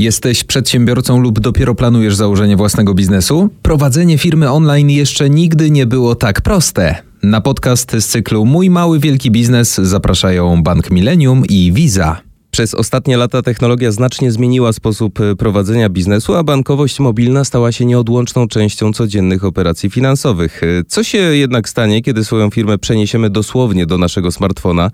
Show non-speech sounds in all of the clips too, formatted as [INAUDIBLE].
Jesteś przedsiębiorcą lub dopiero planujesz założenie własnego biznesu? Prowadzenie firmy online jeszcze nigdy nie było tak proste. Na podcast z cyklu Mój Mały Wielki Biznes zapraszają Bank Millennium i Visa. Przez ostatnie lata technologia znacznie zmieniła sposób e, prowadzenia biznesu, a bankowość mobilna stała się nieodłączną częścią codziennych operacji finansowych. E, co się jednak stanie, kiedy swoją firmę przeniesiemy dosłownie do naszego smartfona?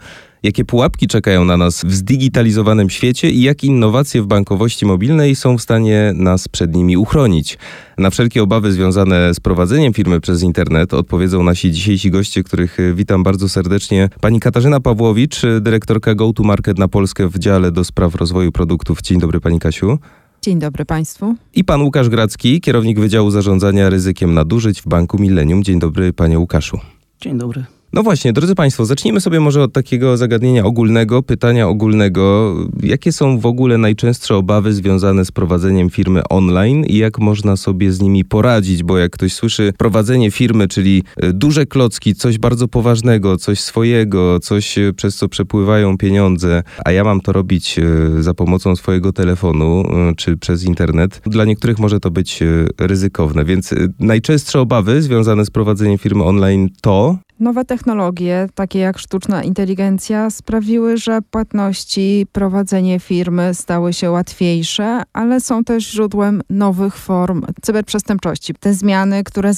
Jakie pułapki czekają na nas w zdigitalizowanym świecie i jak innowacje w bankowości mobilnej są w stanie nas przed nimi uchronić? Na wszelkie obawy związane z prowadzeniem firmy przez internet odpowiedzą nasi dzisiejsi goście, których e, witam bardzo serdecznie. Pani Katarzyna Pawłowicz, dyrektorka Go to Market na Polskę w dziale do spraw rozwoju produktów. Dzień dobry Pani Kasiu. Dzień dobry Państwu. I pan Łukasz Gracki, kierownik Wydziału Zarządzania Ryzykiem Nadużyć w Banku Millennium. Dzień dobry Panie Łukaszu. Dzień dobry. No właśnie, drodzy Państwo, zacznijmy sobie może od takiego zagadnienia ogólnego, pytania ogólnego. Jakie są w ogóle najczęstsze obawy związane z prowadzeniem firmy online i jak można sobie z nimi poradzić? Bo jak ktoś słyszy prowadzenie firmy, czyli e, duże klocki, coś bardzo poważnego, coś swojego, coś e, przez co przepływają pieniądze, a ja mam to robić e, za pomocą swojego telefonu czy przez internet, dla niektórych może to być ryzykowne. Więc najczęstsze obawy związane z prowadzeniem firmy online to Nowe technologie, takie jak sztuczna inteligencja, sprawiły, że płatności, prowadzenie firmy stały się łatwiejsze, ale są też źródłem nowych form cyberprzestępczości. Te zmiany, które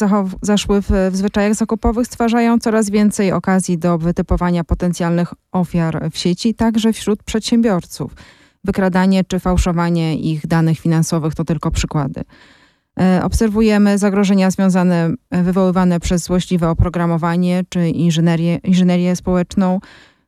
zaszły w, w zwyczajach zakupowych, stwarzają coraz więcej okazji do wytypowania potencjalnych ofiar w sieci, także wśród przedsiębiorców. Wykradanie czy fałszowanie ich danych finansowych to tylko przykłady. E, obserwujemy zagrożenia związane, e, wywoływane przez złośliwe oprogramowanie czy inżynierię, inżynierię społeczną,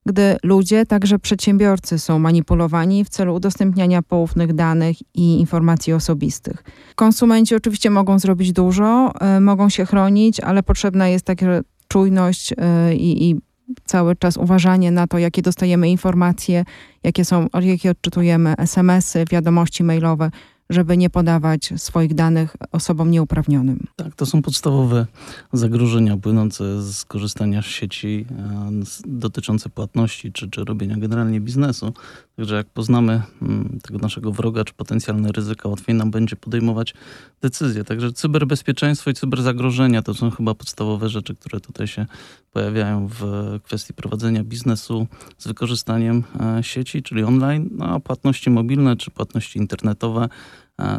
gdy ludzie, także przedsiębiorcy są manipulowani w celu udostępniania poufnych danych i informacji osobistych. Konsumenci oczywiście mogą zrobić dużo, e, mogą się chronić, ale potrzebna jest taka czujność i, i cały czas uważanie na to, jakie dostajemy informacje, jakie są, jakie odczytujemy SMS-y, wiadomości mailowe, żeby nie podawać swoich danych osobom nieuprawnionym. Tak, to są podstawowe zagrożenia płynące z korzystania z sieci e, dotyczące płatności czy, czy robienia generalnie biznesu. Także jak poznamy mm, tego naszego wroga czy potencjalne ryzyka, łatwiej nam będzie podejmować decyzje. Także cyberbezpieczeństwo i cyberzagrożenia to są chyba podstawowe rzeczy, które tutaj się pojawiają w kwestii prowadzenia biznesu z wykorzystaniem e, sieci, czyli online, no a płatności mobilne czy płatności internetowe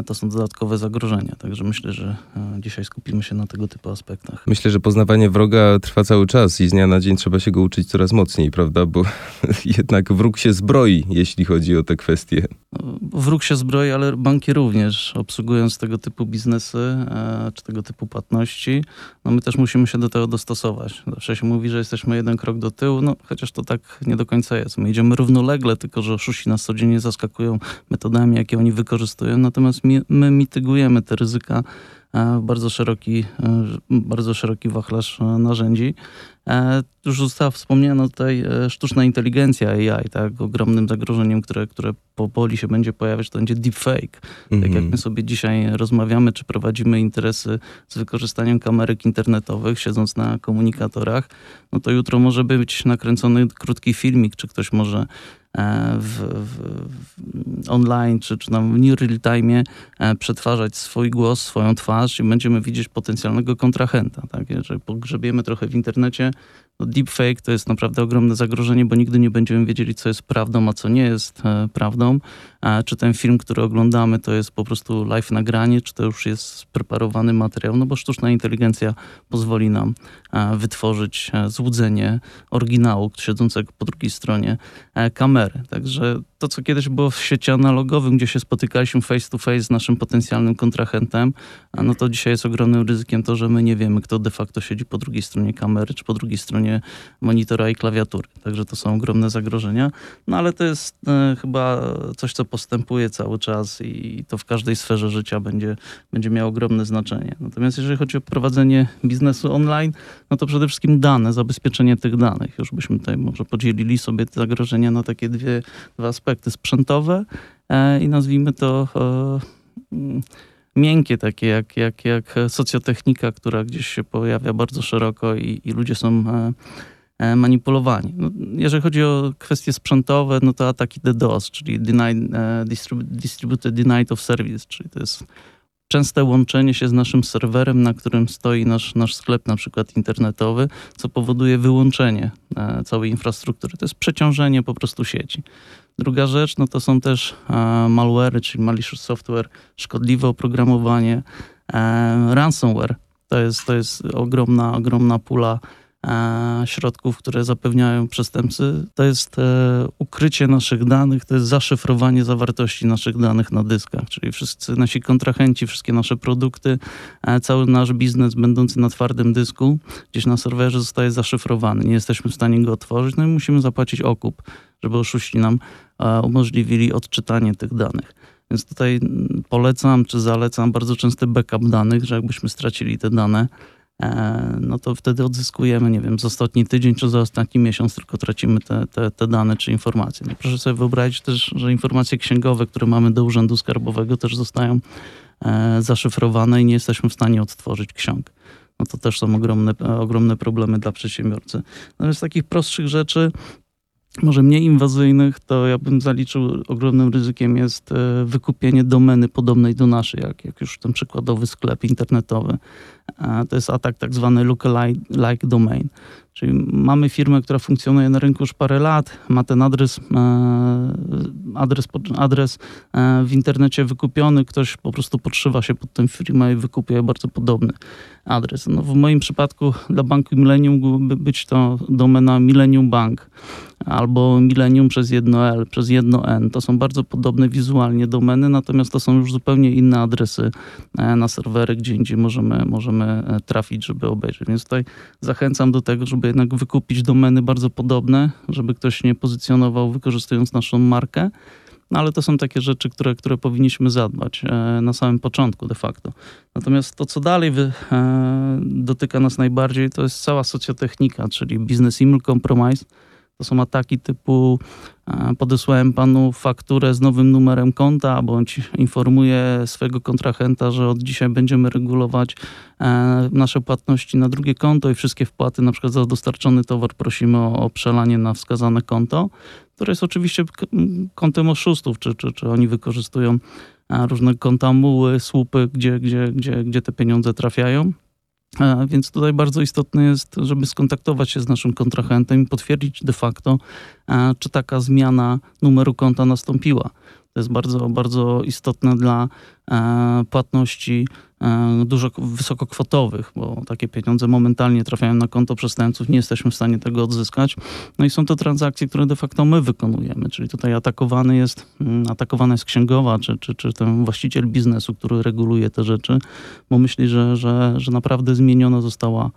to są dodatkowe zagrożenia. Także myślę, że e, dzisiaj skupimy się na tego typu aspektach. Myślę, że poznawanie wroga trwa cały czas i z dnia na dzień trzeba się go uczyć coraz mocniej, prawda? Bo [LAUGHS] jednak wróg się zbroi, jeśli chodzi o te kwestie. Wróg się zbroi, ale banki również, obsługując tego typu biznesy e, czy tego typu płatności, no my też musimy się do tego dostosować. Zawsze się mówi, że jesteśmy jeden krok do tyłu, no chociaż to tak nie do końca jest. My idziemy równolegle, tylko że oszuści nas codziennie zaskakują metodami, jakie oni wykorzystują, natomiast natomiast my mitygujemy te ryzyka e, w bardzo szeroki, e, bardzo szeroki wachlarz e, narzędzi. Już została wspomniana tutaj sztuczna inteligencja AI, tak, ogromnym zagrożeniem, które, które powoli się będzie pojawiać, to będzie deepfake. Tak jak my mhm. sobie dzisiaj rozmawiamy, czy prowadzimy interesy z wykorzystaniem kamerek internetowych, siedząc na komunikatorach, no to jutro może być nakręcony krótki filmik, czy ktoś może w, w, online, czy, czy w new real time e, przetwarzać swój głos, swoją twarz i będziemy widzieć potencjalnego kontrahenta. Tak? Jeżeli pogrzebiemy trochę w internecie, deepfake to jest naprawdę ogromne zagrożenie, bo nigdy nie będziemy wiedzieli, co jest prawdą, a co nie jest e, prawdą. A czy ten film, który oglądamy, to jest po prostu live nagranie, czy to już jest spreparowany materiał, no bo sztuczna inteligencja pozwoli nam e, wytworzyć e, złudzenie oryginału siedzącego po drugiej stronie e, kamery. Także to, co kiedyś było w świecie analogowym, gdzie się spotykaliśmy face to face z naszym potencjalnym kontrahentem, no to dzisiaj jest ogromnym ryzykiem to, że my nie wiemy, kto de facto siedzi po drugiej stronie kamery, czy po drugiej stronie monitora i klawiatury. Także to są ogromne zagrożenia. No ale to jest e, chyba coś, co postępuje cały czas i to w każdej sferze życia będzie, będzie miało ogromne znaczenie. Natomiast jeżeli chodzi o prowadzenie biznesu online, no to przede wszystkim dane, zabezpieczenie tych danych. Już byśmy tutaj może podzielili sobie te zagrożenia na takie dwie, dwa aspekty sprzętowe e, i nazwijmy to e, mm, miękkie, takie jak, jak, jak socjotechnika, która gdzieś się pojawia bardzo szeroko i, i ludzie są e, manipulowani. No, jeżeli chodzi o kwestie sprzętowe, no to ataki DDoS, czyli Distributed Denied of Service, czyli to jest częste łączenie się z naszym serwerem, na którym stoi nasz, nasz sklep, na przykład internetowy, co powoduje wyłączenie całej infrastruktury. To jest przeciążenie po prostu sieci. Druga rzecz, no to są też e, malware, czyli malicious software, szkodliwe oprogramowanie, e, ransomware. To jest, to jest ogromna, ogromna pula E, środków, które zapewniają przestępcy, to jest ukrycie naszych danych, to jest zaszyfrowanie zawartości naszych danych na dyskach, czyli wszyscy nasi kontrahenci, wszystkie nasze produkty, cały nasz biznes będący na twardym dysku, gdzieś na serwerze zostaje zaszyfrowany. Nie jesteśmy w stanie go otworzyć, no i musimy zapłacić okup, żeby oszuści nam umożliwili odczytanie tych danych. Więc tutaj polecam czy zalecam bardzo częsty backup danych, że jakbyśmy stracili te dane, E, no to wtedy odzyskujemy, nie wiem, za ostatni tydzień czy za ostatni miesiąc, tylko tracimy te, te, te dane czy informacje. No proszę sobie wyobrazić też, że informacje księgowe, które mamy do Urzędu Skarbowego też zostają e, zaszyfrowane i nie jesteśmy w stanie odtworzyć ksiąg. No to też są ogromne, ogromne problemy dla przedsiębiorcy. Z takich prostszych rzeczy, może mniej inwazyjnych, to ja bym zaliczył ogromnym ryzykiem jest e, wykupienie domeny podobnej do naszej, jak, jak już ten przykładowy sklep internetowy. To jest atak tak zwany lookalike domain. Czyli mamy firmę, która funkcjonuje na rynku już parę lat, ma ten adres, e, adres, adres e, w internecie wykupiony, ktoś po prostu podszywa się pod tę firmę i wykupuje bardzo podobny adres. No w moim przypadku dla banku Millennium mógłby być to domena Millennium Bank albo Millennium przez jedno L, przez jedno N. To są bardzo podobne wizualnie domeny, natomiast to są już zupełnie inne adresy e, na serwery, gdzie indziej możemy, możemy trafić, żeby obejrzeć. Więc tutaj zachęcam do tego, żeby żeby jednak wykupić domeny bardzo podobne, żeby ktoś nie pozycjonował wykorzystując naszą markę. No ale to są takie rzeczy, które, które powinniśmy zadbać e, na samym początku de facto. Natomiast to, co dalej wy, e, dotyka nas najbardziej, to jest cała socjotechnika, czyli business email compromise, to są ataki typu e, podesłałem panu fakturę z nowym numerem konta, bądź informuję swojego kontrahenta, że od dzisiaj będziemy regulować e, nasze płatności na drugie konto i wszystkie wpłaty, na przykład za dostarczony towar prosimy o, przelanie na wskazane konto, które jest oczywiście kontem oszustów, czy, czy, czy oni wykorzystują e, różne konta muły, słupy, gdzie, gdzie, gdzie, gdzie te pieniądze trafiają. Więc tutaj bardzo istotne jest, żeby skontaktować się z naszym kontrahentem i potwierdzić de facto, czy taka zmiana numeru konta nastąpiła. To jest bardzo, bardzo istotne dla e, płatności e, dużo wysokokwotowych, bo takie pieniądze momentalnie trafiają na konto przestępców, nie jesteśmy w stanie tego odzyskać. No i są to transakcje, które de facto my wykonujemy, czyli tutaj atakowany jest, mm, atakowana jest księgowa, czy, czy, czy ten właściciel biznesu, który reguluje te rzeczy, bo myśli, że, że, że naprawdę zmieniona została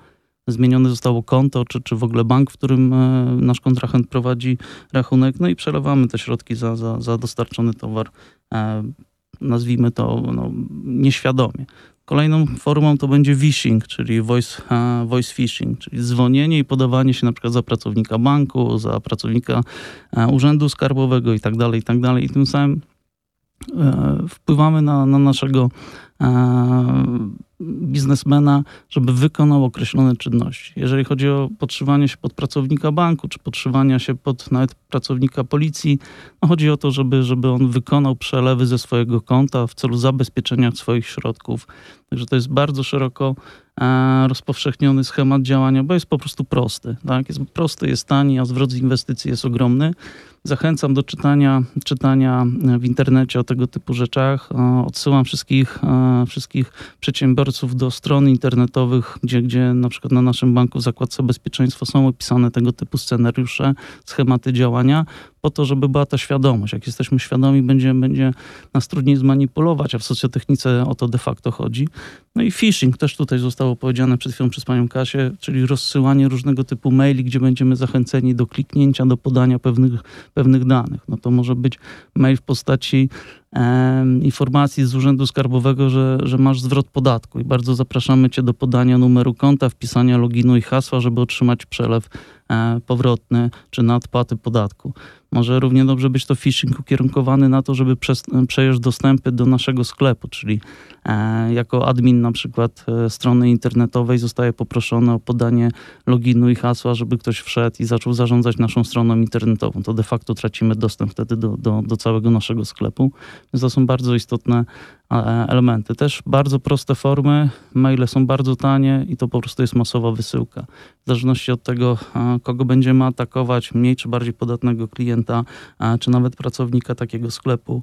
zmienione zostało konto, czy, czy w ogóle bank, w którym e, nasz kontrahent prowadzi rachunek, no i przelewamy te środki za, za, za dostarczony towar, e, nazwijmy to no, nieświadomie. Kolejną formą to będzie phishing, czyli voice, e, voice phishing, czyli dzwonienie i podawanie się na przykład za pracownika banku, za pracownika urzędu skarbowego i tak dalej, i tak dalej. I tym samym wpływamy na, na naszego biznesmena, żeby wykonał określone czynności. Jeżeli chodzi o podszywanie się pod pracownika banku, czy podszywania się pod nawet pracownika policji, no chodzi o to, żeby, żeby on wykonał przelewy ze swojego konta w celu zabezpieczenia swoich środków. Także to jest bardzo szeroko rozpowszechniony schemat działania, bo jest po prostu prosty. Tak? Jest prosty, jest tani, a zwrot z inwestycji jest ogromny. Zachęcam do czytania, czytania w internecie o tego typu rzeczach. E, odsyłam wszystkich, e, wszystkich przedsiębiorców do stron internetowych, gdzie, gdzie na przykład na naszym banku w zakładce bezpieczeństwa są opisane tego typu scenariusze, schematy działania, po to, żeby była ta świadomość. Jak jesteśmy świadomi, będzie, będzie nas trudniej zmanipulować, a w socjotechnice o to de facto chodzi. No i phishing też tutaj zostało powiedziane przed chwilą przez panią Kasię, czyli rozsyłanie różnego typu maili, gdzie będziemy zachęceni do kliknięcia, do podania pewnych, pewnych danych. No to może być mail w postaci informacji z Urzędu Skarbowego, że, że masz zwrot podatku i bardzo zapraszamy Cię do podania numeru konta, wpisania loginu i hasła, żeby otrzymać przelew powrotny czy na odpłaty podatku. Może równie dobrze być to phishing ukierunkowany na to, żeby przejąć dostępy do naszego sklepu, czyli e, jako admin na przykład e, strony internetowej zostaje poproszony o podanie loginu i hasła, żeby ktoś wszedł i zaczął zarządzać naszą stroną internetową. To de facto tracimy dostęp wtedy do, do, do całego naszego sklepu. Więc to są bardzo istotne e, elementy. Też bardzo proste formy, maile są bardzo tanie i to po prostu jest masowa wysyłka. W zależności od tego, e, kogo będziemy atakować, mniej czy bardziej podatnego klienta, e, czy nawet pracownika takiego sklepu,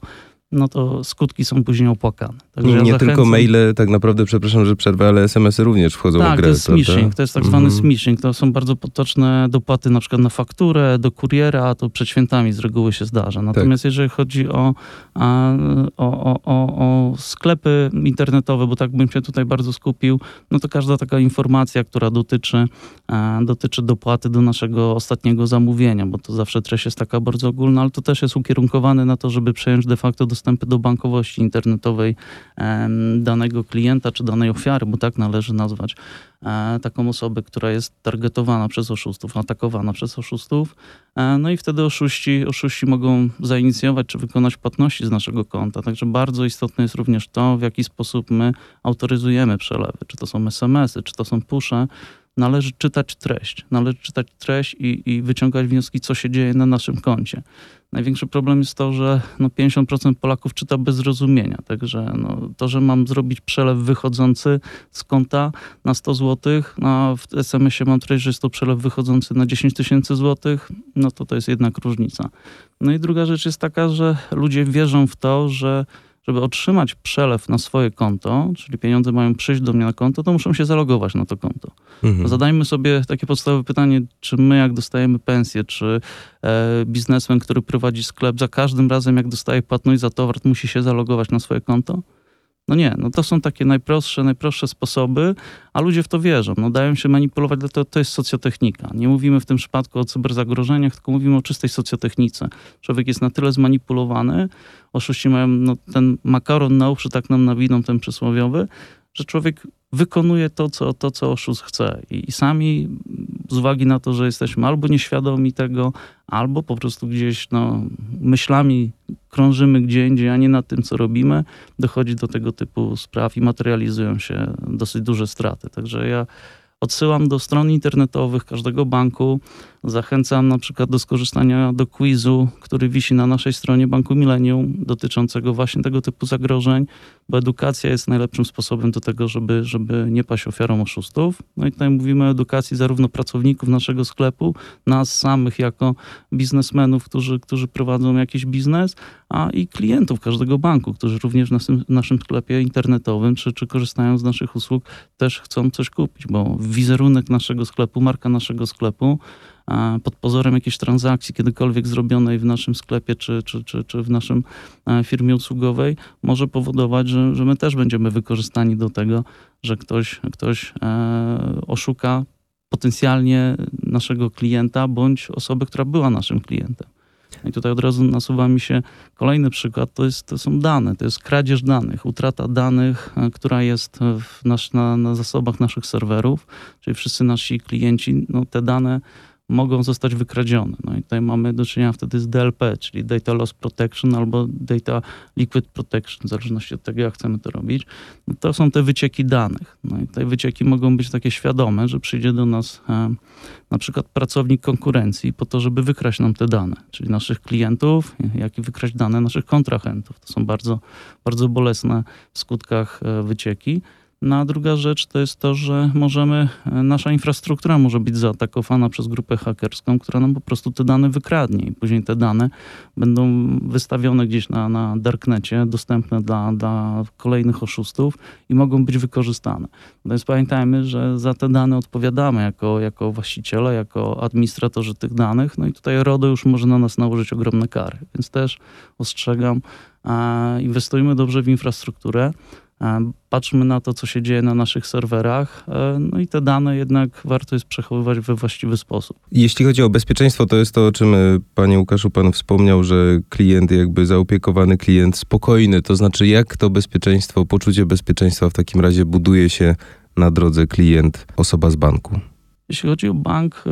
no to skutki są później opłakane. Także nie, ja nie tylko maile, tak naprawdę, przepraszam, że przerwę, ale SMS-y również wchodzą tak, w grę. to jest smishing, to jest tak zwany mm. smishing. To są bardzo potoczne dopłaty na przykład na fakturę, do kuriera, a to przed świętami z reguły się zdarza. Natomiast tak. jeżeli chodzi o, o, o, o, o sklepy internetowe, bo tak bym się tutaj bardzo skupił, no to każda taka informacja, która dotyczy, dotyczy dopłaty do naszego ostatniego zamówienia, bo to zawsze treść jest taka bardzo ogólna, ale to też jest ukierunkowane na to, żeby przejąć de facto do dostępy do bankowości internetowej danego klienta czy danej ofiary, bo tak należy nazwać e, taką osobę, która jest targetowana przez oszustów, atakowana przez oszustów. E, no i wtedy oszuści, oszuści mogą zainicjować czy wykonać płatności z naszego konta. Także bardzo istotne jest również to, w jaki sposób my autoryzujemy przelewy. Czy to są SMS-y, czy to są pusze należy czytać treść. Należy czytać treść i, i, wyciągać wnioski, co się dzieje na naszym koncie. Największy problem jest to, że no 50% Polaków czyta bez zrozumienia. Także no to, że mam zrobić przelew wychodzący z konta na 100 zł, no w SMS-ie mam treść, że jest to przelew wychodzący na 10 tysięcy złotych, no to to jest jednak różnica. No i druga rzecz jest taka, że ludzie wierzą w to, że żeby otrzymać przelew na swoje konto, czyli pieniądze mają przyjść do mnie na konto, to muszą się zalogować na to konto. Mhm. Zadajmy sobie takie podstawowe pytanie, czy my jak dostajemy pensję, czy e, biznesmen, który prowadzi sklep, za każdym razem jak dostaje płatność za towar, musi się zalogować na swoje konto? No nie, no to są takie najprostsze, najprostsze sposoby, a ludzie w to wierzą. No dają się manipulować, dlatego to jest socjotechnika. Nie mówimy w tym przypadku o cyberzagrożeniach, tylko mówimy o czystej socjotechnice. Człowiek jest na tyle zmanipulowany, oszuści mają no, ten makaron na uszy, tak nam nawiną ten przysłowiowy, że człowiek wykonuje to, co, to, co oszust chce. I, I, sami z uwagi na to, że jesteśmy albo nieświadomi tego, albo po prostu gdzieś no, myślami krążymy gdzie indziej, a nie nad tym, co robimy, dochodzi do tego typu spraw i materializują się dosyć duże straty. Także ja odsyłam do stron internetowych każdego banku, Zachęcam na przykład do skorzystania do quizu, który wisi na naszej stronie Banku Millennium, dotyczącego właśnie tego typu zagrożeń, bo edukacja jest najlepszym sposobem do tego, żeby, żeby nie paść ofiarą oszustów. No i tutaj mówimy o edukacji zarówno pracowników naszego sklepu, nas samych jako biznesmenów, którzy, którzy prowadzą jakiś biznes, a i klientów każdego banku, którzy również w naszym, naszym sklepie internetowym czy, czy korzystają z naszych usług, też chcą coś kupić, bo wizerunek naszego sklepu, marka naszego sklepu pod pozorem jakiejś transakcji kiedykolwiek zrobionej w naszym sklepie czy, czy, czy, czy w naszym e, firmie usługowej może powodować, że, że my też będziemy wykorzystani do tego, że ktoś, ktoś e, oszuka potencjalnie naszego klienta bądź osobę, która była naszym klientem. I tutaj od razu nasuwa mi się kolejny przykład, to, jest, to są dane, to jest kradzież danych, utrata danych, e, która jest nasz, na, na zasobach naszych serwerów, czyli wszyscy nasi klienci, no, te dane mogą zostać wykradzione. No i tutaj mamy do czynienia wtedy z DLP, czyli Data Loss Protection albo Data Liquid Protection, w zależności od tego, jak chcemy to robić. No to są te wycieki danych. No i te wycieki mogą być takie świadome, że przyjdzie do nas e, na przykład pracownik konkurencji po to, żeby wykraść nam te dane, czyli naszych klientów, jak i wykraść dane naszych kontrahentów. To są bardzo, bardzo bolesne w skutkach e, wycieki. No a druga rzecz to jest to, że możemy, e, nasza infrastruktura może być zaatakowana przez grupę hakerską, która nam po prostu te dane wykradnie. I później te dane będą wystawione gdzieś na, na darknecie, dostępne dla, dla kolejnych oszustów i mogą być wykorzystane. Natomiast pamiętajmy, że za te dane odpowiadamy jako, jako właściciele, jako administratorzy tych danych, no i tutaj RODO już może na nas nałożyć ogromne kary, więc też ostrzegam, inwestujmy dobrze w infrastrukturę, Patrzmy na to, co się dzieje na naszych serwerach, e, no i te dane jednak warto jest przechowywać we właściwy sposób. Jeśli chodzi o bezpieczeństwo, to jest to, o czym e, panie Łukaszu pan wspomniał, że klient, jakby zaopiekowany klient spokojny, to znaczy jak to bezpieczeństwo, poczucie bezpieczeństwa w takim razie buduje się na drodze klient, osoba z banku? Jeśli chodzi o bank,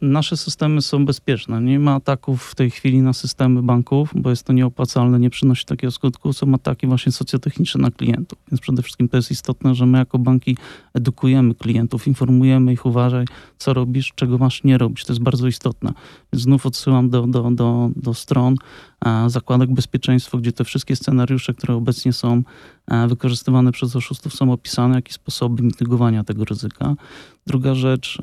nasze systemy są bezpieczne. Nie ma ataków w tej chwili na systemy banków, bo jest to nieopłacalne, nie przynosi takiego skutku. Są ataki właśnie socjotechniczne na klientów. Więc przede wszystkim to jest istotne, że my jako banki edukujemy klientów, informujemy ich, uważaj, co robisz, czego masz nie robić. To jest bardzo istotne. Więc znów odsyłam do, do, do, do stron zakładek bezpieczeństwa, gdzie te wszystkie scenariusze, które obecnie są wykorzystywane przez oszustów, są opisane, jakie sposoby mitygowania tego ryzyka. Druga rzecz,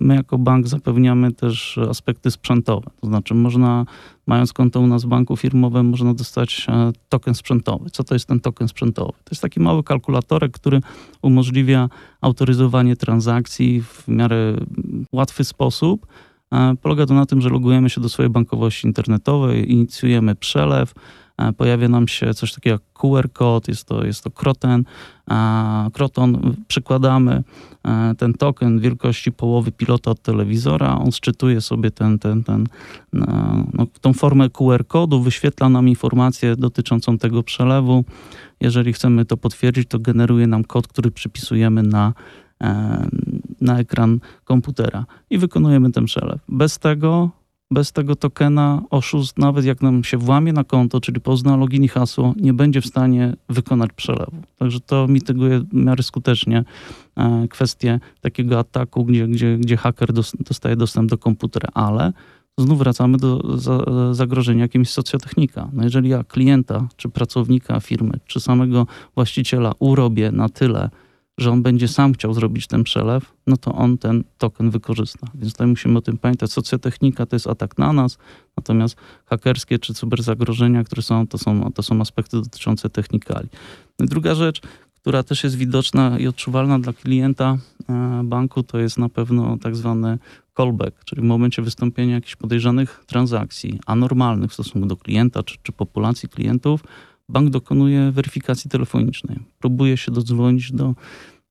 my jako bank zapewniamy też aspekty sprzętowe. To znaczy, można, mając konto u nas w banku firmowym, można dostać token sprzętowy. Co to jest ten token sprzętowy? To jest taki mały kalkulatorek, który umożliwia autoryzowanie transakcji w miarę łatwy sposób Polega to na tym, że logujemy się do swojej bankowości internetowej, inicjujemy przelew, pojawia nam się coś takiego jak QR kod, jest to, jest to kroten, kroton, przykładamy ten token wielkości połowy pilota od telewizora, on szczytuje sobie ten, ten, ten, no, tą formę QR kodu, wyświetla nam informację dotyczącą tego przelewu. Jeżeli chcemy to potwierdzić, to generuje nam kod, który przypisujemy na na ekran komputera i wykonujemy ten przelew. Bez tego, bez tego tokena oszust, nawet jak nam się włamie na konto, czyli pozna login i hasło, nie będzie w stanie wykonać przelewu. Także to mityguje w miarę skutecznie e, kwestię takiego ataku, gdzie, gdzie, gdzie haker dostaje dostęp do komputera, ale znów wracamy do zagrożenia jakimś socjotechnika. No jeżeli ja klienta, czy pracownika firmy, czy samego właściciela urobię na tyle, że on będzie sam chciał zrobić ten przelew, no to on ten token wykorzysta. Więc tutaj musimy o tym pamiętać. Socjotechnika to jest atak na nas, natomiast hakerskie czy cyberzagrożenia, które są, to są, to są aspekty dotyczące technikali. No druga rzecz, która też jest widoczna i odczuwalna dla klienta e, banku, to jest na pewno tak zwany callback, czyli w momencie wystąpienia jakichś podejrzanych transakcji, anormalnych w stosunku do klienta czy, czy populacji klientów, bank dokonuje weryfikacji telefonicznej. Próbuje się dodzwonić do,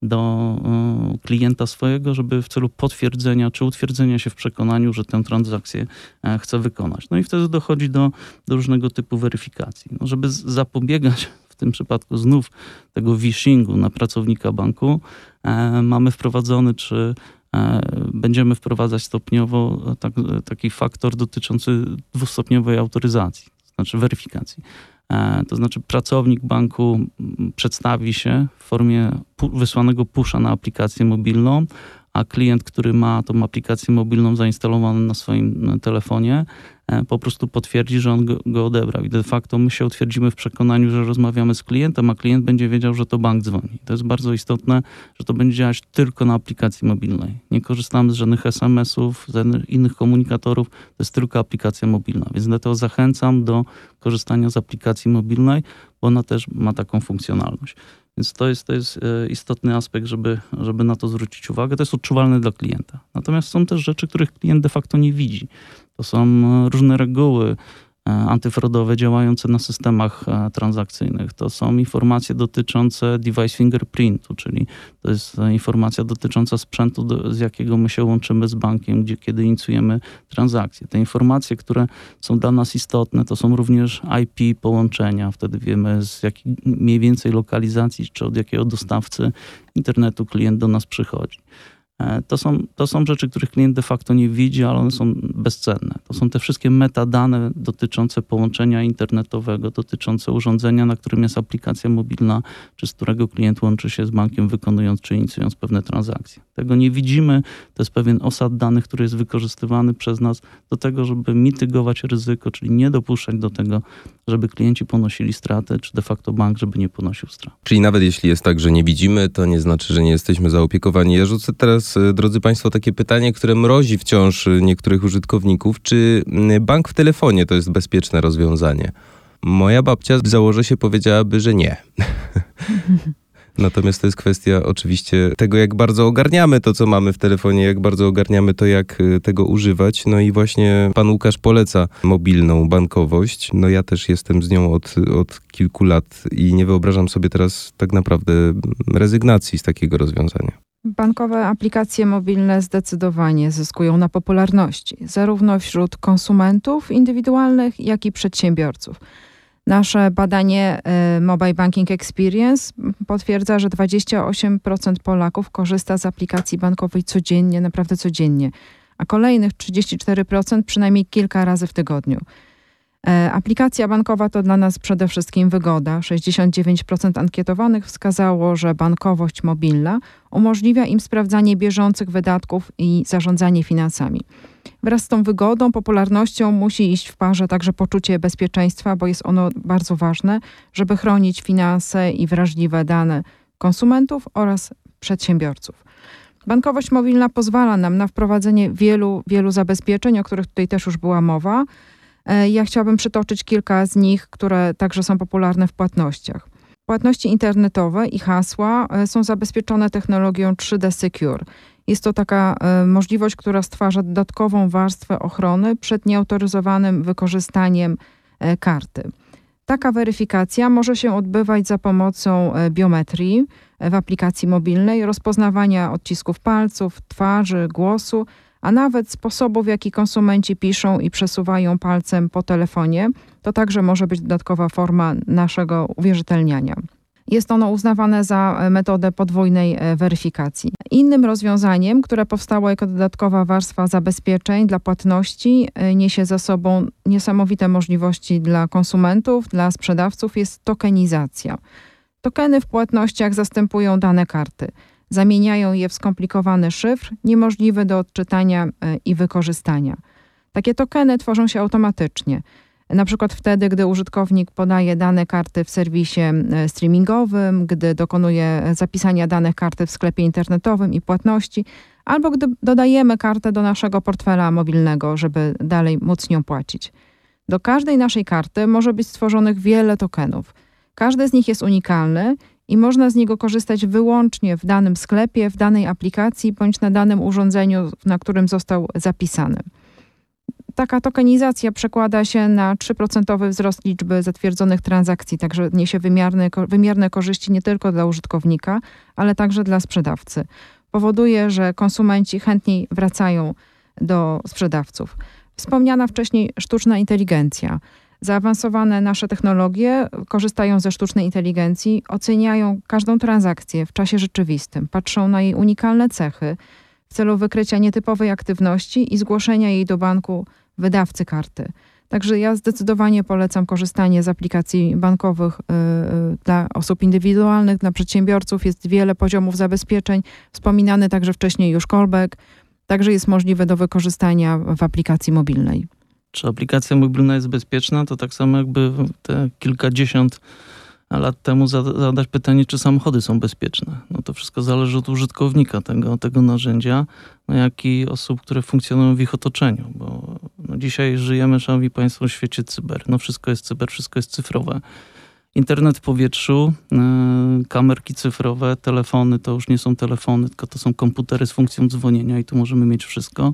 do e, klienta swojego, żeby w celu potwierdzenia czy utwierdzenia się w przekonaniu, że tę transakcję e, chce wykonać. No i wtedy dochodzi do, do różnego typu weryfikacji. No, żeby zapobiegać w tym przypadku znów tego vishingu na pracownika banku, e, mamy wprowadzony, czy e, będziemy wprowadzać stopniowo tak, taki faktor dotyczący dwustopniowej autoryzacji, znaczy weryfikacji. E, to znaczy pracownik banku przedstawi się w formie wysłanego pusza na aplikację mobilną, a klient, który ma tą aplikację mobilną zainstalowaną na swoim telefonie, e, po prostu potwierdzi, że on go, go, odebrał. I de facto my się utwierdzimy w przekonaniu, że rozmawiamy z klientem, a klient będzie wiedział, że to bank dzwoni. To jest bardzo istotne, że to będzie działać tylko na aplikacji mobilnej. Nie korzystamy z żadnych SMS-ów, z innych komunikatorów, to jest tylko aplikacja mobilna. Więc dlatego zachęcam do korzystania z aplikacji mobilnej, bo ona też ma taką funkcjonalność. Więc to jest, to jest e, istotny aspekt, żeby, żeby na to zwrócić uwagę. To jest odczuwalne dla klienta. Natomiast są też rzeczy, których klient de facto nie widzi. To są e, różne reguły E, antyfraudowe działające na systemach e, transakcyjnych. To są informacje dotyczące device fingerprintu, czyli to jest informacja dotycząca sprzętu, do, z jakiego my się łączymy z bankiem, gdzie kiedy inicjujemy transakcje. Te informacje, które są dla nas istotne, to są również IP połączenia. Wtedy wiemy z jakiej mniej więcej lokalizacji, czy od jakiego dostawcy internetu klient do nas przychodzi. E, to są, to są rzeczy, których klient de facto nie widzi, ale one są bezcenne. To są te wszystkie metadane dotyczące połączenia internetowego, dotyczące urządzenia, na którym jest aplikacja mobilna, czy z którego klient łączy się z bankiem, wykonując czy inicjując pewne transakcje. Tego nie widzimy. To jest pewien osad danych, który jest wykorzystywany przez nas do tego, żeby mitygować ryzyko, czyli nie dopuszczać do tego, żeby klienci ponosili straty, czy de facto bank, żeby nie ponosił strat. Czyli nawet jeśli jest tak, że nie widzimy, to nie znaczy, że nie jesteśmy zaopiekowani. Ja rzucę teraz, e, drodzy Państwo, takie pytanie, które mrozi wciąż e, niektórych użytkowników. Czy bank w telefonie to jest bezpieczne rozwiązanie? Moja babcia założę się powiedziałaby, że nie. [LAUGHS] Natomiast to jest kwestia oczywiście tego, jak bardzo ogarniamy to, co mamy w telefonie, jak bardzo ogarniamy to, jak y, tego używać. No i właśnie pan Łukasz poleca mobilną bankowość. No ja też jestem z nią od, od kilku lat i nie wyobrażam sobie teraz tak naprawdę rezygnacji z takiego rozwiązania. Bankowe aplikacje mobilne zdecydowanie zyskują na popularności, zarówno wśród konsumentów indywidualnych, jak i przedsiębiorców. Nasze badanie y, Mobile Banking Experience potwierdza, że 28% Polaków korzysta z aplikacji bankowej codziennie, naprawdę codziennie, a kolejnych 34% przynajmniej kilka razy w tygodniu. E, aplikacja bankowa to dla nas przede wszystkim wygoda. 69% ankietowanych wskazało, że bankowość mobilna umożliwia im sprawdzanie bieżących wydatków i zarządzanie finansami. Wraz z tą wygodą, popularnością musi iść w parze także poczucie bezpieczeństwa, bo jest ono bardzo ważne, żeby chronić finanse i wrażliwe dane konsumentów oraz przedsiębiorców. Bankowość mobilna pozwala nam na wprowadzenie wielu, wielu zabezpieczeń, o których tutaj też już była mowa. E, ja chciałabym przytoczyć kilka z nich, które także są popularne w płatnościach. Płatności internetowe i hasła e, są zabezpieczone technologią 3D Secure. Jest to taka e, możliwość, która stwarza dodatkową warstwę ochrony przed nieautoryzowanym wykorzystaniem karty. Taka weryfikacja może się odbywać za pomocą biometrii w aplikacji mobilnej, rozpoznawania odcisków palców, twarzy, głosu a nawet sposobu, w jaki konsumenci piszą i przesuwają palcem po telefonie, to także może być dodatkowa forma naszego uwierzytelniania. Jest ono uznawane za metodę podwójnej e, weryfikacji. Innym rozwiązaniem, które powstało jako dodatkowa warstwa zabezpieczeń dla płatności, e, niesie za sobą niesamowite możliwości dla konsumentów, dla sprzedawców, jest tokenizacja. Tokeny w płatnościach zastępują dane karty zamieniają je w skomplikowany szyfr, niemożliwy do odczytania e, i wykorzystania. Takie tokeny tworzą się automatycznie. Na przykład wtedy, gdy użytkownik podaje dane karty w serwisie streamingowym, gdy dokonuje zapisania danych karty w sklepie internetowym i płatności, albo gdy dodajemy kartę do naszego portfela mobilnego, żeby dalej móc nią płacić. Do każdej naszej karty może być stworzonych wiele tokenów. Każdy z nich jest unikalny i można z niego korzystać wyłącznie w danym sklepie, w danej aplikacji bądź na danym urządzeniu, na którym został zapisany. Taka tokenizacja przekłada się na 3% wzrost liczby zatwierdzonych transakcji, także niesie wymierne, wymierne korzyści nie tylko dla użytkownika, ale także dla sprzedawcy. Powoduje, że konsumenci chętniej wracają do sprzedawców. Wspomniana wcześniej sztuczna inteligencja. Zaawansowane nasze technologie korzystają ze sztucznej inteligencji, oceniają każdą transakcję w czasie rzeczywistym, patrzą na jej unikalne cechy w celu wykrycia nietypowej aktywności i zgłoszenia jej do banku wydawcy karty. Także ja zdecydowanie polecam korzystanie z aplikacji bankowych yy, dla osób indywidualnych, dla przedsiębiorców. Jest wiele poziomów zabezpieczeń. Wspominany także wcześniej już callback. Także jest możliwe do wykorzystania w aplikacji mobilnej czy aplikacja mobilna jest bezpieczna, to tak samo jakby te kilkadziesiąt lat temu zadać pytanie, czy samochody są bezpieczne. No to wszystko zależy od użytkownika tego, tego narzędzia, no jak i osób, które funkcjonują w ich otoczeniu, bo no dzisiaj żyjemy, szanowni państwo, w świecie cyber. No wszystko jest cyber, wszystko jest cyfrowe. Internet w powietrzu, yy, kamerki cyfrowe, telefony to już nie są telefony, tylko to są komputery z funkcją dzwonienia i tu możemy mieć wszystko.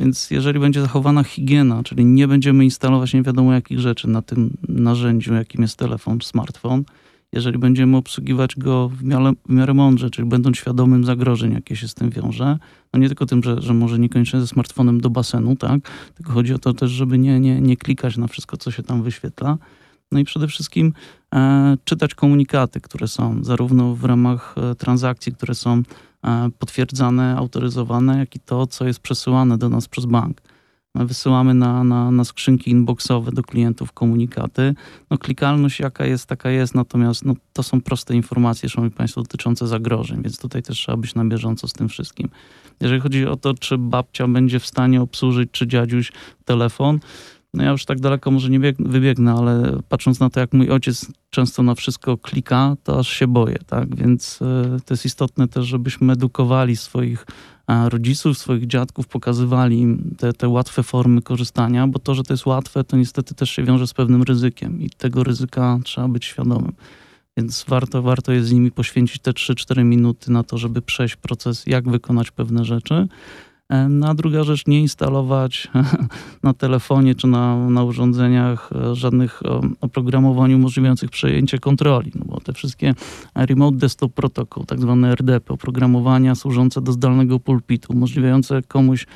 Więc jeżeli będzie zachowana higiena, czyli nie będziemy instalować nie wiadomo jakich rzeczy na tym narzędziu, jakim jest telefon, smartfon, jeżeli będziemy obsługiwać go w miarę, w miarę mądrze, czyli będąc świadomym zagrożeń, jakie się z tym wiąże, no nie tylko tym, że, że może niekoniecznie ze smartfonem do basenu, tak, tylko chodzi o to też, żeby nie, nie, nie klikać na wszystko, co się tam wyświetla. No i przede wszystkim czytać komunikaty, które są zarówno w ramach e, transakcji, które są E, potwierdzane, autoryzowane, jak i to, co jest przesyłane do nas przez bank. My wysyłamy na, na, na skrzynki inboxowe do klientów komunikaty. No, klikalność jaka jest, taka jest, natomiast no, to są proste informacje, szanowni państwo, dotyczące zagrożeń, więc tutaj też trzeba być na bieżąco z tym wszystkim. Jeżeli chodzi o to, czy babcia będzie w stanie obsłużyć, czy dziadziuś telefon, no ja już tak daleko może nie bieg, wybiegnę, ale patrząc na to, jak mój ojciec często na wszystko klika, to aż się boję, tak? Więc y, to jest istotne też, żebyśmy edukowali swoich a, rodziców, swoich dziadków, pokazywali im te, te łatwe formy korzystania, bo to, że to jest łatwe, to niestety też się wiąże z pewnym ryzykiem i tego ryzyka trzeba być świadomym. Więc warto, warto jest z nimi poświęcić te 3-4 minuty na to, żeby przejść proces, jak wykonać pewne rzeczy. No a druga rzecz, nie instalować [LAUGHS] na telefonie czy na, na urządzeniach e, żadnych oprogramowań umożliwiających przejęcie kontroli, no bo te wszystkie Remote Desktop Protocol, tak zwane RDP, oprogramowania służące do zdalnego pulpitu, umożliwiające komuś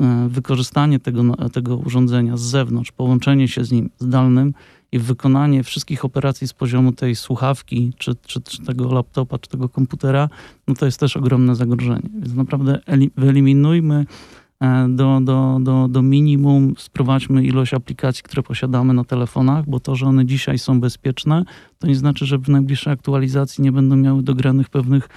e, wykorzystanie tego, tego urządzenia z zewnątrz, połączenie się z nim zdalnym, i wykonanie wszystkich operacji z poziomu tej słuchawki, czy, czy, czy tego laptopa, czy tego komputera, no to jest też ogromne zagrożenie. Więc naprawdę wyeliminujmy e, do, do, do, do minimum, sprowadźmy ilość aplikacji, które posiadamy na telefonach, bo to, że one dzisiaj są bezpieczne, to nie znaczy, że w najbliższej aktualizacji nie będą miały dogranych pewnych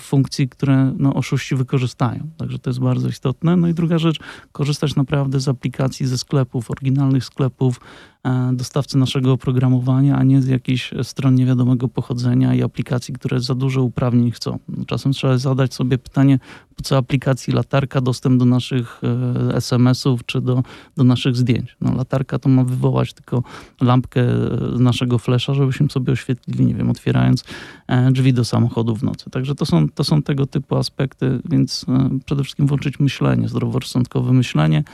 funkcji, które no, oszuści wykorzystają. Także to jest bardzo istotne. No i druga rzecz, korzystać naprawdę z aplikacji ze sklepów, oryginalnych sklepów, dostawcy naszego oprogramowania, a nie z jakichś stron niewiadomego pochodzenia i aplikacji, które za dużo uprawnień chcą. Czasem trzeba zadać sobie pytanie, po co aplikacji latarka dostęp do naszych e, SMS-ów czy do, do naszych zdjęć. No, latarka to ma wywołać tylko lampkę z naszego flesza, żebyśmy sobie oświetlili, nie wiem, otwierając e, drzwi do samochodu w nocy. Także to są, to są tego typu aspekty, więc przede wszystkim włączyć myślenie, zdroworozsądkowe myślenie,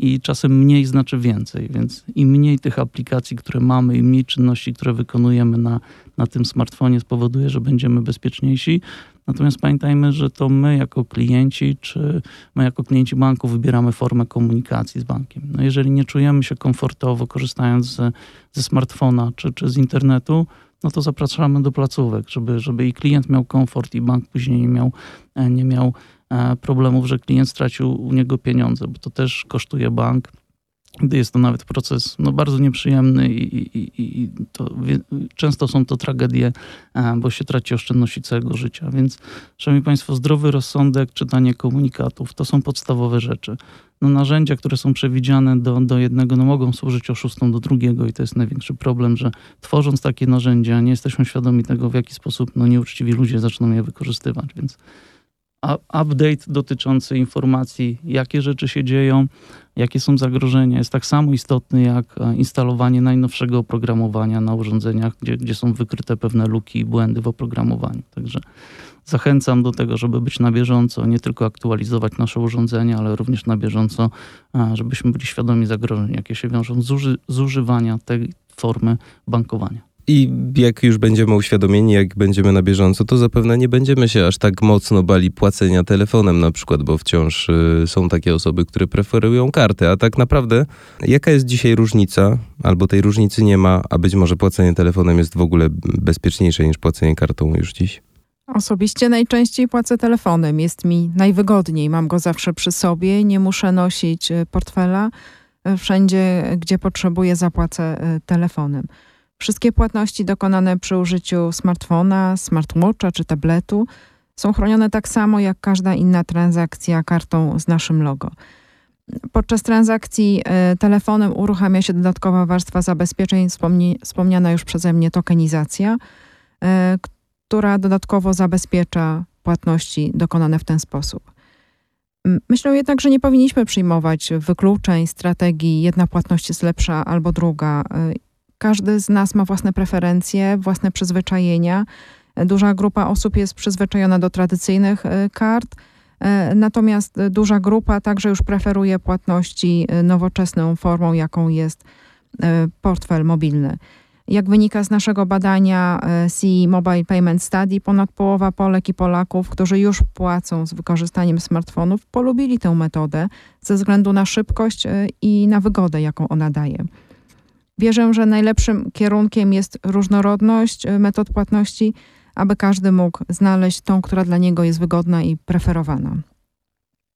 i czasem mniej znaczy więcej, więc im mniej tych aplikacji, które mamy, im mniej czynności, które wykonujemy na, na tym smartfonie spowoduje, że będziemy bezpieczniejsi. Natomiast pamiętajmy, że to my jako klienci, czy my jako klienci banku wybieramy formę komunikacji z bankiem. No jeżeli nie czujemy się komfortowo korzystając ze, ze smartfona czy, czy z internetu, no to zapraszamy do placówek, żeby, żeby i klient miał komfort, i bank później nie miał, e, nie miał problemów, że klient stracił u niego pieniądze, bo to też kosztuje bank. Gdy jest to nawet proces no, bardzo nieprzyjemny i, i, i to, często są to tragedie, e, bo się traci oszczędności całego życia. Więc, szanowni Państwo, zdrowy rozsądek, czytanie komunikatów to są podstawowe rzeczy. No, narzędzia, które są przewidziane do, do jednego, no, mogą służyć oszustom do drugiego i to jest największy problem, że tworząc takie narzędzia nie jesteśmy świadomi tego, w jaki sposób no, nieuczciwi ludzie zaczną je wykorzystywać. Więc update dotyczący informacji, jakie rzeczy się dzieją, jakie są zagrożenia, jest tak samo istotny jak e, instalowanie najnowszego oprogramowania na urządzeniach, gdzie, gdzie są wykryte pewne luki i błędy w oprogramowaniu. Także zachęcam do tego, żeby być na bieżąco, nie tylko aktualizować nasze urządzenia, ale również na bieżąco, e, żebyśmy byli świadomi zagrożeń, jakie się wiążą z, uży z używania tej formy bankowania. I jak już będziemy uświadomieni, jak będziemy na bieżąco, to zapewne nie będziemy się aż tak mocno bali płacenia telefonem na przykład, bo wciąż y, są takie osoby, które preferują kartę. A tak naprawdę, jaka jest dzisiaj różnica, albo tej różnicy nie ma, a być może płacenie telefonem jest w ogóle bezpieczniejsze niż płacenie kartą już dziś? Osobiście najczęściej płacę telefonem. Jest mi najwygodniej. Mam go zawsze przy sobie. Nie muszę nosić y, portfela. Y, wszędzie, gdzie potrzebuję, zapłacę telefonem. Wszystkie płatności dokonane przy użyciu smartfona, smartwatcha czy tabletu są chronione tak samo jak każda inna transakcja kartą z naszym logo. Podczas transakcji e, telefonem uruchamia się dodatkowa warstwa zabezpieczeń, wspomniana już przeze mnie tokenizacja, e, która dodatkowo zabezpiecza płatności dokonane w ten sposób. Myślę jednak, że nie powinniśmy przyjmować wykluczeń, strategii jedna płatność jest lepsza albo druga. Każdy z nas ma własne preferencje, własne przyzwyczajenia. Duża grupa osób jest przyzwyczajona do tradycyjnych e, kart, e, natomiast duża grupa także już preferuje płatności e, nowoczesną formą, jaką jest portfel mobilny. Jak wynika z naszego badania CE Mobile Payment Study, ponad połowa Polek i Polaków, którzy już płacą z wykorzystaniem smartfonów, polubili tę metodę ze względu na szybkość i na wygodę, jaką ona daje. Wierzę, że najlepszym kierunkiem jest różnorodność y, metod płatności, aby każdy mógł znaleźć tą, która dla niego jest wygodna i preferowana.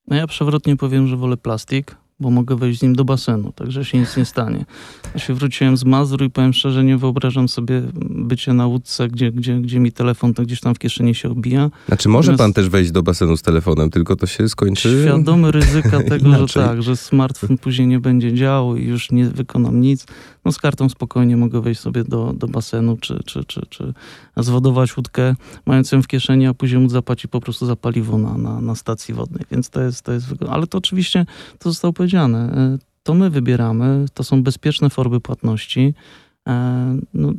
No ja przewrotnie powiem, że wolę plastik, bo mogę wejść z nim do basenu, także się nic nie stanie. Ja się wróciłem z Mazur i powiem szczerze, nie wyobrażam sobie bycie na łódce, gdzie, gdzie, gdzie mi telefon to gdzieś tam w kieszeni się obija. Znaczy może Natomiast pan też wejść do basenu z telefonem, tylko to się skończy... Świadomy ryzyka [LAUGHS] tego, że tak, że smartfon później nie będzie działał i już nie wykonam nic. No z kartą spokojnie mogę wejść sobie do, do basenu, czy, czy, czy, czy zwodować łódkę, mając ją w kieszeni, a później móc zapłacić po prostu za paliwo na, na, na stacji wodnej. Więc to jest, to jest... Ale to oczywiście, to zostało powiedziane, e, to my wybieramy, to są bezpieczne formy płatności. E, no,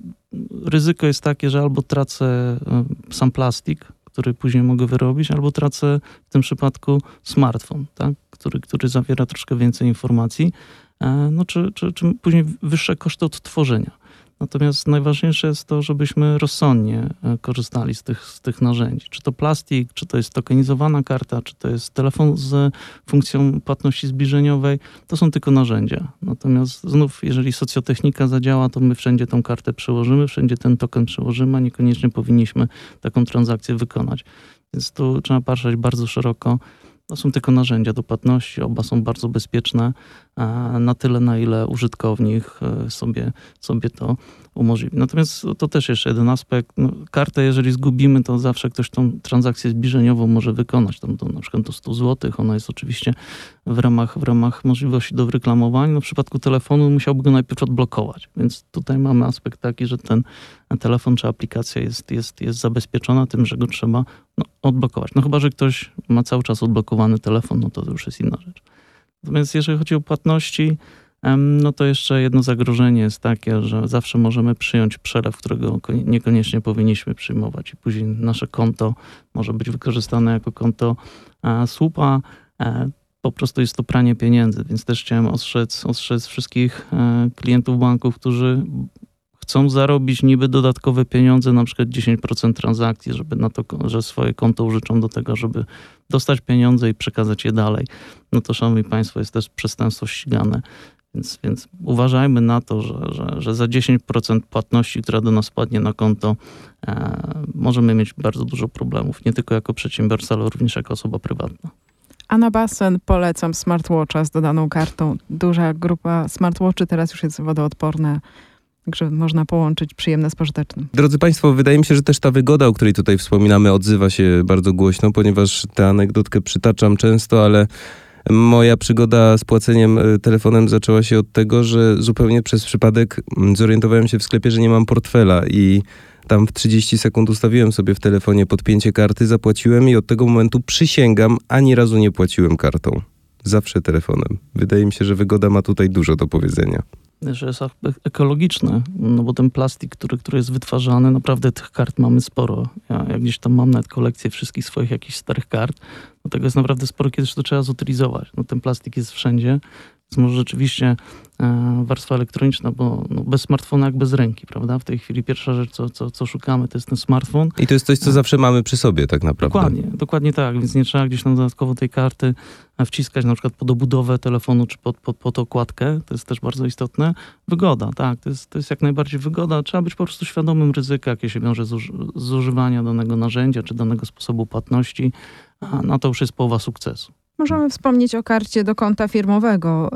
ryzyko jest takie, że albo tracę e, sam plastik, który później mogę wyrobić, albo tracę w tym przypadku smartfon, tak? który, który zawiera troszkę więcej informacji, no, czy, czy, czy później wyższe koszty odtworzenia. Natomiast najważniejsze jest to, żebyśmy rozsądnie e, korzystali z tych, z tych narzędzi. Czy to plastik, czy to jest tokenizowana karta, czy to jest telefon z funkcją płatności zbliżeniowej, to są tylko narzędzia. Natomiast znów, jeżeli socjotechnika zadziała, to my wszędzie tą kartę przełożymy, wszędzie ten token przełożymy, a niekoniecznie powinniśmy taką transakcję wykonać. Więc tu trzeba patrzeć bardzo szeroko to są tylko narzędzia do płatności, oba są bardzo bezpieczne na tyle, na ile użytkownik e, sobie, sobie to umożliwi. Natomiast to też jeszcze jeden aspekt. No, kartę, jeżeli zgubimy, to zawsze ktoś tą transakcję zbliżeniową może wykonać. Tam to na przykład do 100 zł. Ona jest oczywiście w ramach, w ramach możliwości do wyreklamowania. No, w przypadku telefonu musiałby go najpierw odblokować. Więc tutaj mamy aspekt taki, że ten telefon czy aplikacja jest, jest, jest zabezpieczona tym, że go trzeba no, odblokować. No chyba, że ktoś ma cały czas odblokowany telefon, no to, to już jest inna rzecz. Natomiast jeżeli chodzi o płatności, no to jeszcze jedno zagrożenie jest takie, że zawsze możemy przyjąć przelew, którego niekoniecznie powinniśmy przyjmować i później nasze konto może być wykorzystane jako konto słupa. E, po prostu jest to pranie pieniędzy, więc też chciałem ostrzec, ostrzec wszystkich e, klientów banków, którzy chcą zarobić niby dodatkowe pieniądze, na przykład 10% transakcji, żeby na to, że swoje konto użyczą do tego, żeby dostać pieniądze i przekazać je dalej. No to, szanowni państwo, jest też przestępstwo ścigane. Więc, więc uważajmy na to, że, że, że za 10% płatności, która do nas padnie na konto, e, możemy mieć bardzo dużo problemów. Nie tylko jako przedsiębiorca, ale również jako osoba prywatna. A na basen polecam smartwatcha z dodaną kartą. Duża grupa smartwatchy teraz już jest wodoodporna. Także można połączyć przyjemne z pożytecznym. Drodzy Państwo, wydaje mi się, że też ta wygoda, o której tutaj wspominamy, odzywa się bardzo głośno, ponieważ tę anegdotkę przytaczam często, ale Moja przygoda z płaceniem e, telefonem zaczęła się od tego, że zupełnie przez przypadek mm, zorientowałem się w sklepie, że nie mam portfela i tam w 30 sekund ustawiłem sobie w telefonie podpięcie karty, zapłaciłem i od tego momentu przysięgam, ani razu nie płaciłem kartą. Zawsze telefonem. Wydaje mi się, że wygoda ma tutaj dużo do powiedzenia że jest ekologiczny, no bo ten plastik, który, który jest wytwarzany, naprawdę tych kart mamy sporo. Ja, ja gdzieś tam mam nawet kolekcję wszystkich swoich jakichś starych kart, no tego jest naprawdę sporo, kiedyś to trzeba zutylizować. No ten plastik jest wszędzie, więc może rzeczywiście e, warstwa elektroniczna, bo no, bez smartfona jak bez ręki, prawda? W tej chwili pierwsza rzecz, co, co, co szukamy, to jest ten smartfon. I to jest coś, co zawsze mamy przy sobie tak naprawdę. Dokładnie, dokładnie tak, więc nie trzeba gdzieś tam dodatkowo tej karty e, wciskać na przykład pod obudowę telefonu czy pod, pod, pod okładkę, to jest też bardzo istotne. Wygoda, tak, to jest, to jest jak najbardziej wygoda. Trzeba być po prostu świadomym ryzyka, jakie się wiąże z, uż, z używania danego narzędzia czy danego sposobu płatności, a no to już jest połowa sukcesu. Możemy wspomnieć o karcie do konta firmowego.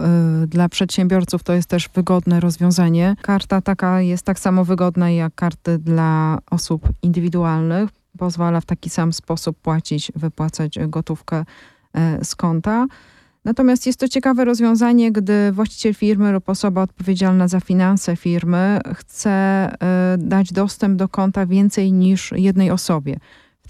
Y, dla przedsiębiorców to jest też wygodne rozwiązanie. Karta taka jest tak samo wygodna jak karty dla osób indywidualnych. Pozwala w taki sam sposób płacić, wypłacać gotówkę y, z konta. Natomiast jest to ciekawe rozwiązanie, gdy właściciel firmy lub osoba odpowiedzialna za finanse firmy chce y, dać dostęp do konta więcej niż jednej osobie.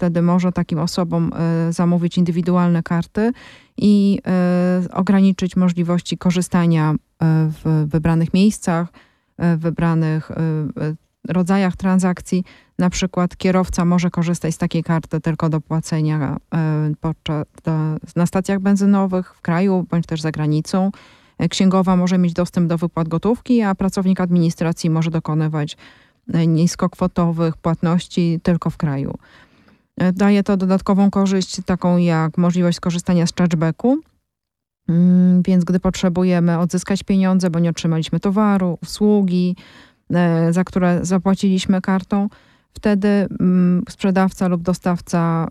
Wtedy może takim osobom e, zamówić indywidualne karty i e, ograniczyć możliwości korzystania e, w wybranych miejscach, w wybranych rodzajach transakcji. Na przykład kierowca może korzystać z takiej karty tylko do płacenia na stacjach benzynowych w kraju bądź też za granicą. Księgowa może mieć dostęp do wypłat gotówki, a pracownik administracji może dokonywać niskokwotowych płatności tylko w kraju. Daje to dodatkową korzyść, taką jak możliwość skorzystania z chargebacku. Mm, więc gdy potrzebujemy odzyskać pieniądze, bo nie otrzymaliśmy towaru, usługi, e, za które zapłaciliśmy kartą, wtedy mm, sprzedawca lub dostawca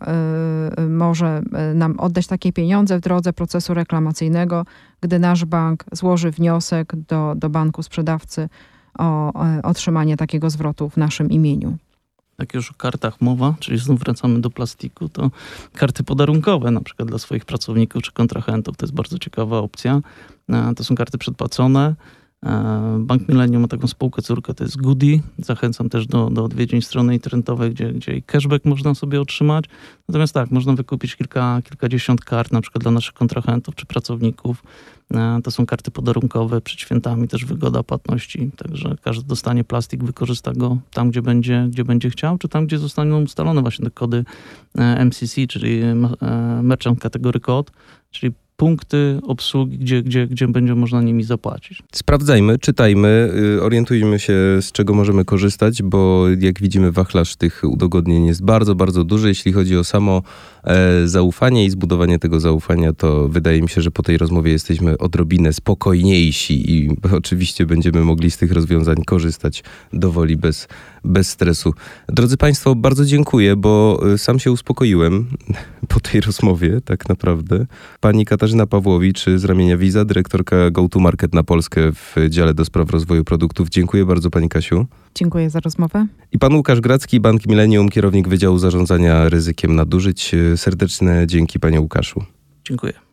e, może e, nam oddać takie pieniądze w drodze procesu reklamacyjnego, gdy nasz bank złoży wniosek do, do banku sprzedawcy o otrzymanie takiego zwrotu w naszym imieniu jak już o kartach mowa, czyli znów wracamy do plastiku, to karty podarunkowe, na przykład dla swoich pracowników czy kontrahentów, to jest bardzo ciekawa opcja. E, to są karty przedpłacone. E, Bank Millennium ma taką spółkę córkę, to jest Goody. Zachęcam też do, do odwiedzin strony internetowej, gdzie, gdzie i cashback można sobie otrzymać. Natomiast tak, można wykupić kilka, kilkadziesiąt kart, na przykład dla naszych kontrahentów czy pracowników. E, to są karty podarunkowe, przed świętami też wygoda płatności, także każdy dostanie plastik, wykorzysta go tam, gdzie będzie, gdzie będzie chciał, czy tam, gdzie zostaną ustalone właśnie te kody e, MCC, czyli Merchant Category Code, czyli punkty obsługi, gdzie, gdzie, gdzie będzie można nimi zapłacić. Sprawdzajmy, czytajmy, y, orientujmy się, z czego możemy korzystać, bo jak widzimy, wachlarz tych udogodnień jest bardzo, bardzo duży. Jeśli chodzi o samo e, zaufanie i zbudowanie tego zaufania, to wydaje mi się, że po tej rozmowie jesteśmy odrobinę spokojniejsi i [LAUGHS] oczywiście będziemy mogli z tych rozwiązań korzystać dowoli bez, bez stresu. Drodzy Państwo, bardzo dziękuję, bo y, sam się uspokoiłem [LAUGHS] po tej rozmowie, tak naprawdę. Pani Katarzyna Pawłowicz z ramienia Visa, dyrektorka Go-to-Market na Polskę w dziale do spraw rozwoju produktów. Dziękuję bardzo Pani Kasiu. Dziękuję za rozmowę. I pan Łukasz Gracki, Bank Millennium, kierownik Wydziału Zarządzania Ryzykiem Nadużyć. Serdeczne dzięki Panie Łukaszu. Dziękuję.